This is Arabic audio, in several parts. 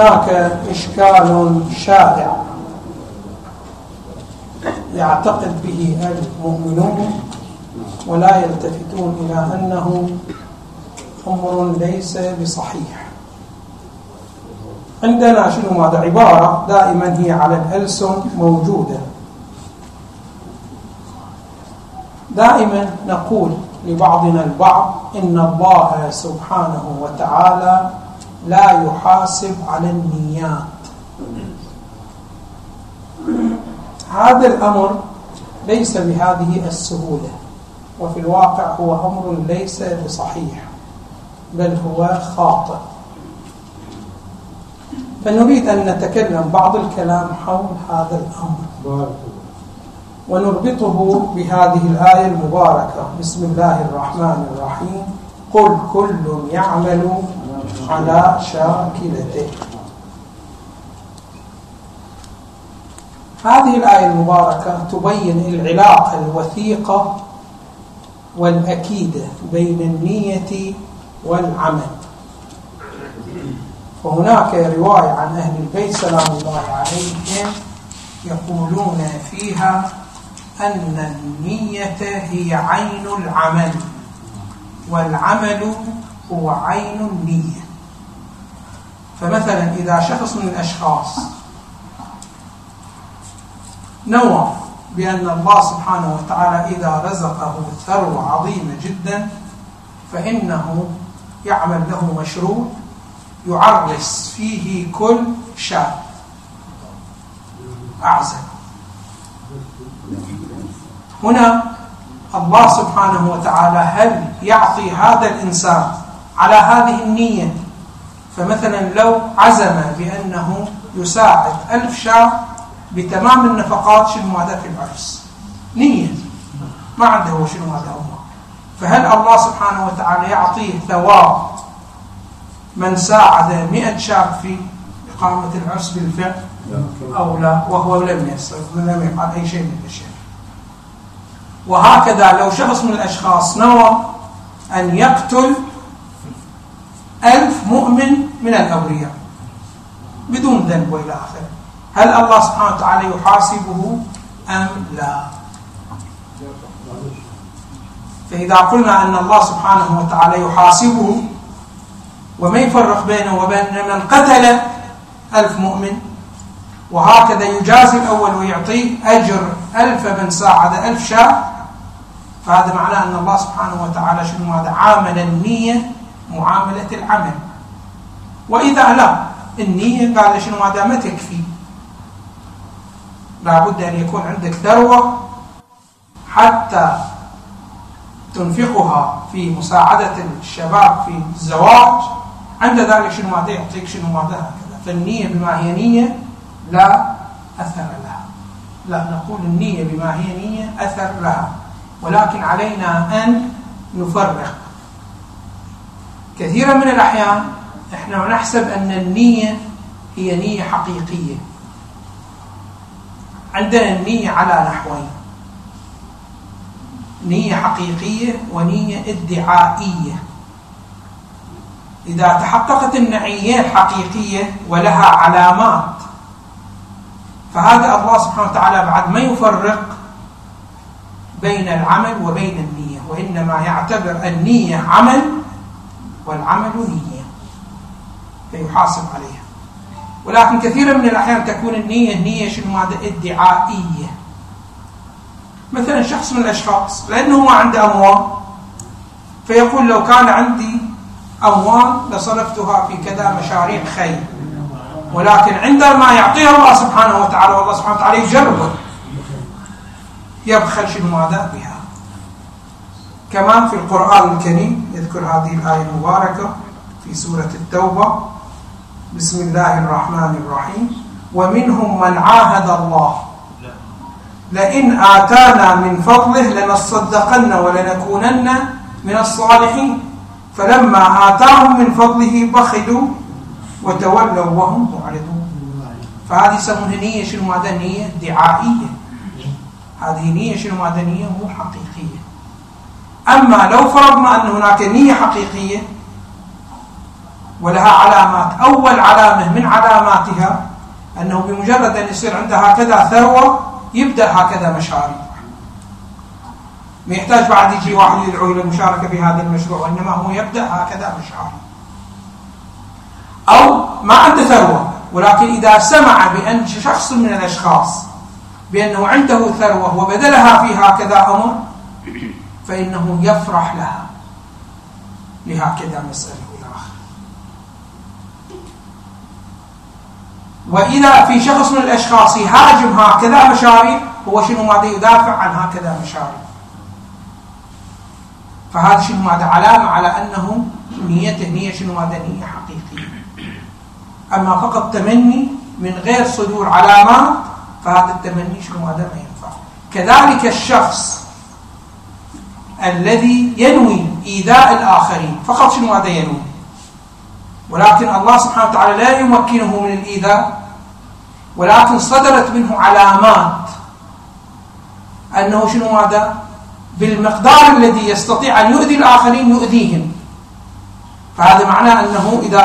هناك إشكال شائع يعتقد به المؤمنون ولا يلتفتون إلى أنه أمر ليس بصحيح. عندنا شنو هذا؟ عبارة دائما هي على الألسن موجودة. دائما نقول لبعضنا البعض إن الله سبحانه وتعالى لا يحاسب على النيات. هذا الأمر ليس بهذه السهولة وفي الواقع هو أمر ليس بصحيح بل هو خاطئ. فنريد أن نتكلم بعض الكلام حول هذا الأمر. ونربطه بهذه الآية المباركة. بسم الله الرحمن الرحيم. قل كل يعمل على شاكلته. هذه الآية المباركة تبين العلاقة الوثيقة والأكيدة بين النية والعمل. وهناك رواية عن أهل البيت سلام الله عليهم يقولون فيها أن النية هي عين العمل والعمل هو عين النية فمثلا إذا شخص من الأشخاص نوى بأن الله سبحانه وتعالى إذا رزقه ثروة عظيمة جدا فإنه يعمل له مشروع يعرس فيه كل شاب أعزل. هنا الله سبحانه وتعالى هل يعطي هذا الإنسان على هذه النية. فمثلا لو عزم بأنه يساعد ألف شاب بتمام النفقات شنو هذا في العرس؟ نية. ما عنده هو شنو هذا هو فهل الله سبحانه وتعالى يعطيه ثواب من ساعد مئة شاب في إقامة العرس بالفعل؟ أو لا وهو لم يصرف لم يفعل أي شيء من الأشياء. وهكذا لو شخص من الأشخاص نوى أن يقتل ألف مؤمن من الأبرياء بدون ذنب وإلى آخره. هل الله سبحانه وتعالى يحاسبه أم لا؟ فإذا قلنا أن الله سبحانه وتعالى يحاسبه وما يفرق بينه وبين من قتل ألف مؤمن وهكذا يجازي الأول ويعطيه أجر ألف من ساعد ألف شاب فهذا معناه أن الله سبحانه وتعالى شنو هذا؟ عامل النية معاملة العمل. وإذا لا النية قال شنو ما تكفي لابد أن يكون عندك ثروة حتى تنفقها في مساعدة الشباب في الزواج. عند ذلك شنو ماذا يعطيك شنو ماذا هكذا. فالنية بما هي نية لا أثر لها. لا نقول النية بما هي نية أثر لها. ولكن علينا أن نفرق. كثيرا من الأحيان إحنا نحسب أن النية هي نية حقيقية. عندنا النية على نحوين. نية حقيقية ونية ادعائية. إذا تحققت النعية الحقيقية ولها علامات فهذا الله سبحانه وتعالى بعد ما يفرق بين العمل وبين النية وإنما يعتبر النية عمل والعمل نية. فيحاسب عليها. ولكن كثيرا من الأحيان تكون النية نية شنو؟ ماذا؟ ادعائية. مثلا شخص من الأشخاص لأنه ما عنده أموال فيقول لو كان عندي أموال لصرفتها في كذا مشاريع خير. ولكن عندما يعطيها الله سبحانه وتعالى والله سبحانه وتعالى يجربه. يبخل شنو؟ ماذا؟ بها. كمان في القرآن الكريم يذكر هذه الآية المباركة في سورة التوبة. بسم الله الرحمن الرحيم. ومنهم من عاهد الله. لئن آتانا من فضله لنصدقن ولنكونن من الصالحين. فلما آتاهم من فضله بخلوا وتولوا وهم معرضون. فهذه يسمونها نية شنو ماذا نية دعائية. هذه نية شنو ماذا نية مو حقيقية أما لو فرضنا أن هناك نية حقيقية ولها علامات أول علامة من علاماتها أنه بمجرد أن يصير عندها هكذا ثروة يبدأ هكذا مشاريع ما يحتاج بعد يجي واحد يدعو إلى المشاركة في هذا المشروع وإنما هو يبدأ هكذا مشاريع أو ما عنده ثروة ولكن إذا سمع بأن شخص من الأشخاص بأنه عنده ثروة وبدلها في هكذا أمر فإنه يفرح لها. لهكذا مسألة إلى آخره وإذا في شخص من الأشخاص يهاجم هكذا مشاريع هو شنو ماذا يدافع عن هكذا مشاريع فهذا شنو ماذا؟ علامة على أنه نيته نية شنو ماذا؟ نية حقيقية. أما فقط تمني من غير صدور علامات فهذا التمني شنو هذا ما ينفع. كذلك الشخص الذي ينوي إيذاء الآخرين. فقط شنو هذا ينوي؟ ولكن الله سبحانه وتعالى لا يمكنه من الإيذاء ولكن صدرت منه علامات. أنه شنو هذا؟ بالمقدار الذي يستطيع أن يؤذي الآخرين يؤذيهم. فهذا معناه أنه إذا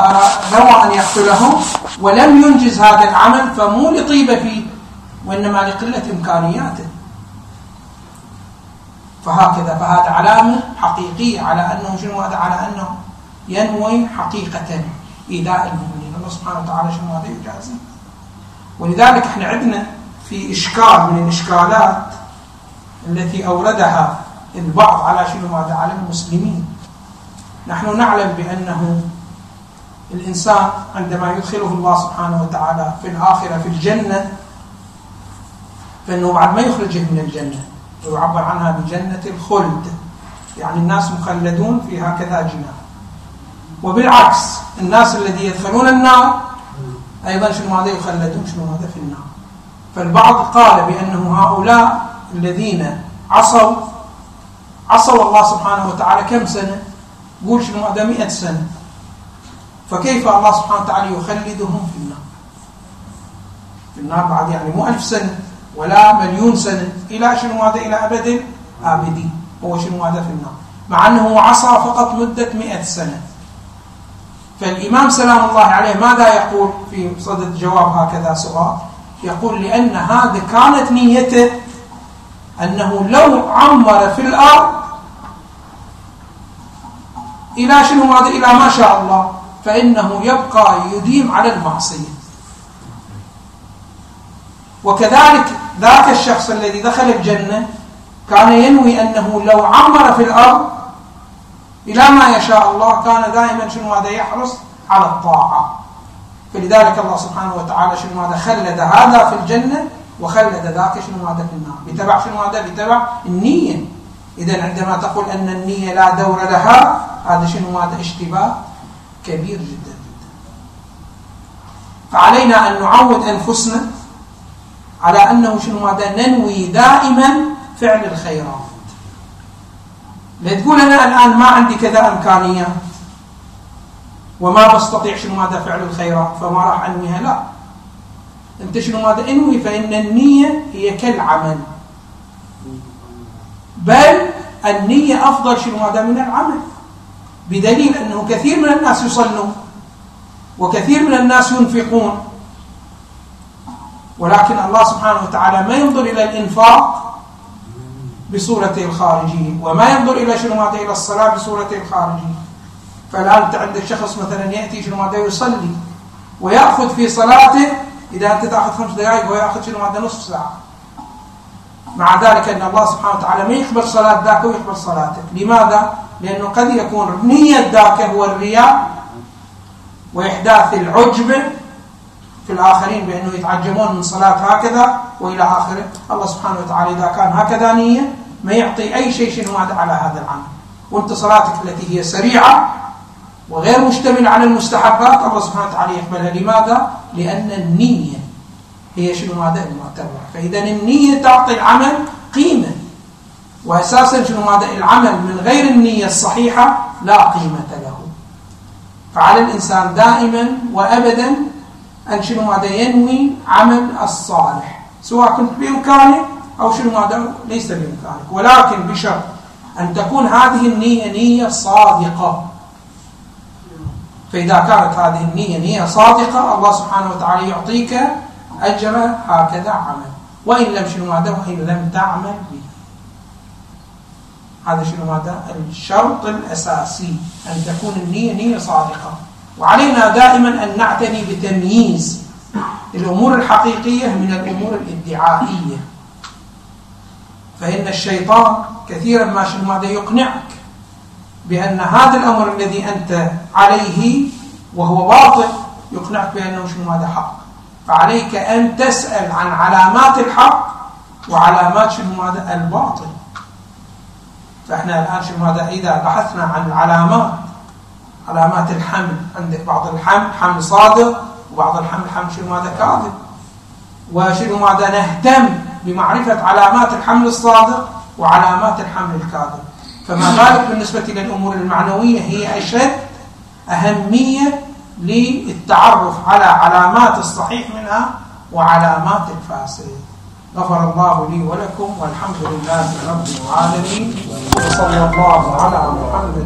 نوى أن يقتلهم ولم ينجز هذا العمل فمو لطيبة فيه وإنما لقلة إمكانياته. فهكذا فهذا علامة حقيقية على أنه شنو هذا؟ على أنه ينوي حقيقة إيذاء المؤمنين. الله سبحانه وتعالى شنو هذا يجازي؟ ولذلك إحنا عندنا في إشكال من الإشكالات التي أوردها البعض على شنو هذا؟ على المسلمين. نحن نعلم بأنه الإنسان عندما يدخله الله سبحانه وتعالى في الآخرة في الجنة فإنه بعد ما يخرجه من الجنة ويعبر عنها بجنة الخلد. يعني الناس مخلدون في هكذا جنان وبالعكس الناس الذي يدخلون النار أيضا شنو هذا؟ يخلدون شنو هذا في النار. فالبعض قال بأنه هؤلاء الذين عصوا عصوا الله سبحانه وتعالى كم سنة؟ قول شنو هذا؟ مئة سنة. فكيف الله سبحانه وتعالى يخلدهم في النار؟ في النار بعد يعني مو ألف سنة. ولا مليون سنة. إلى شنو هذا؟ إلى أبد آبدين هو شنو هذا في النار؟ مع أنه عصى فقط مدة مئة سنة. فالإمام سلام الله عليه ماذا يقول؟ في صدد جواب هكذا سؤال. يقول لأن هذا كانت نيته أنه لو عمر في الأرض إلى شنو هذا؟ إلى ما شاء الله. فإنه يبقى يديم على المعصية. وكذلك ذاك الشخص الذي دخل الجنة كان ينوي أنه لو عمر في الأرض إلى ما يشاء الله كان دائما شنو هذا يحرص؟ على الطاعة. فلذلك الله سبحانه وتعالى شنو هذا خلد هذا في الجنة وخلد ذاك شنو هذا في النار. بتبع شنو هذا؟ بتبع النية. إذا عندما تقول أن النية لا دور لها هذا شنو هذا؟ اشتباه كبير جدا جدا. فعلينا أن نعود أنفسنا على أنه شنو هذا ننوي دائما فعل الخيرات. لا تقول أنا الآن ما عندي كذا إمكانيات وما بستطيع شنو هذا فعل الخيرات فما راح أنويها؟ لا. أنت شنو هذا انوي فإن النية هي كالعمل. بل النية أفضل شنو هذا من العمل. بدليل أنه كثير من الناس يصلون وكثير من الناس ينفقون. ولكن الله سبحانه وتعالى ما ينظر إلى الإنفاق بصورته الخارجية وما ينظر إلى شنو ماذا إلى الصلاة بصورته الخارجية. فالآن أنت عندك شخص مثلا يأتي شنو ماذا يصلي ويأخذ في صلاته إذا أنت تأخذ خمس دقائق ويأخذ شنو ماذا نصف ساعة. مع ذلك أن الله سبحانه وتعالى ما يقبل صلاة ذاك ويقبل صلاتك. لماذا؟ لأنه قد يكون نية ذاك هو الرياء وإحداث العجب في الآخرين بأنه يتعجبون من صلاة هكذا وإلى آخره. الله سبحانه وتعالى إذا كان هكذا نية ما يعطي أي شيء شنو على هذا العمل وأنت صلاتك التي هي سريعة وغير مشتمل على المستحبات الله سبحانه وتعالى يقبلها. لماذا؟ لأن النية هي شنو هذا؟ المعتبر فإذا النية تعطي العمل قيمة. وأساسا شنو هذا؟ العمل من غير النية الصحيحة لا قيمة له. فعلى الإنسان دائما وأبدا أن شنو هذا ينوي عمل الصالح. سواء كنت بإمكانك أو شنو هذا ليس بإمكانك. ولكن بشرط أن تكون هذه النية نية صادقة. فإذا كانت هذه النية نية صادقة الله سبحانه وتعالى يعطيك أجر هكذا عمل. وإن لم شنو هذا وإن لم تعمل به. هذا شنو هذا الشرط الأساسي أن تكون النية نية صادقة. وعلينا دائما أن نعتني بتمييز الأمور الحقيقية من الأمور الإدعائية. فإن الشيطان كثيرا ما هذا يقنعك بأن هذا الأمر الذي أنت عليه وهو باطل يقنعك بأنه شنو هذا حق. فعليك أن تسأل عن علامات الحق وعلامات شنو هذا الباطل. فإحنا الآن شنو هذا إذا بحثنا عن العلامات علامات الحمل. عندك بعض الحمل حمل صادق وبعض الحمل حمل شنو هذا؟ كاذب. وشنو هذا؟ نهتم بمعرفة علامات الحمل الصادق وعلامات الحمل الكاذب. فما بالك بالنسبة للأمور المعنوية؟ هي أشد أهمية للتعرف على علامات الصحيح منها وعلامات الفاسد. غفر الله لي ولكم والحمد لله رب العالمين. وصلى الله على محمد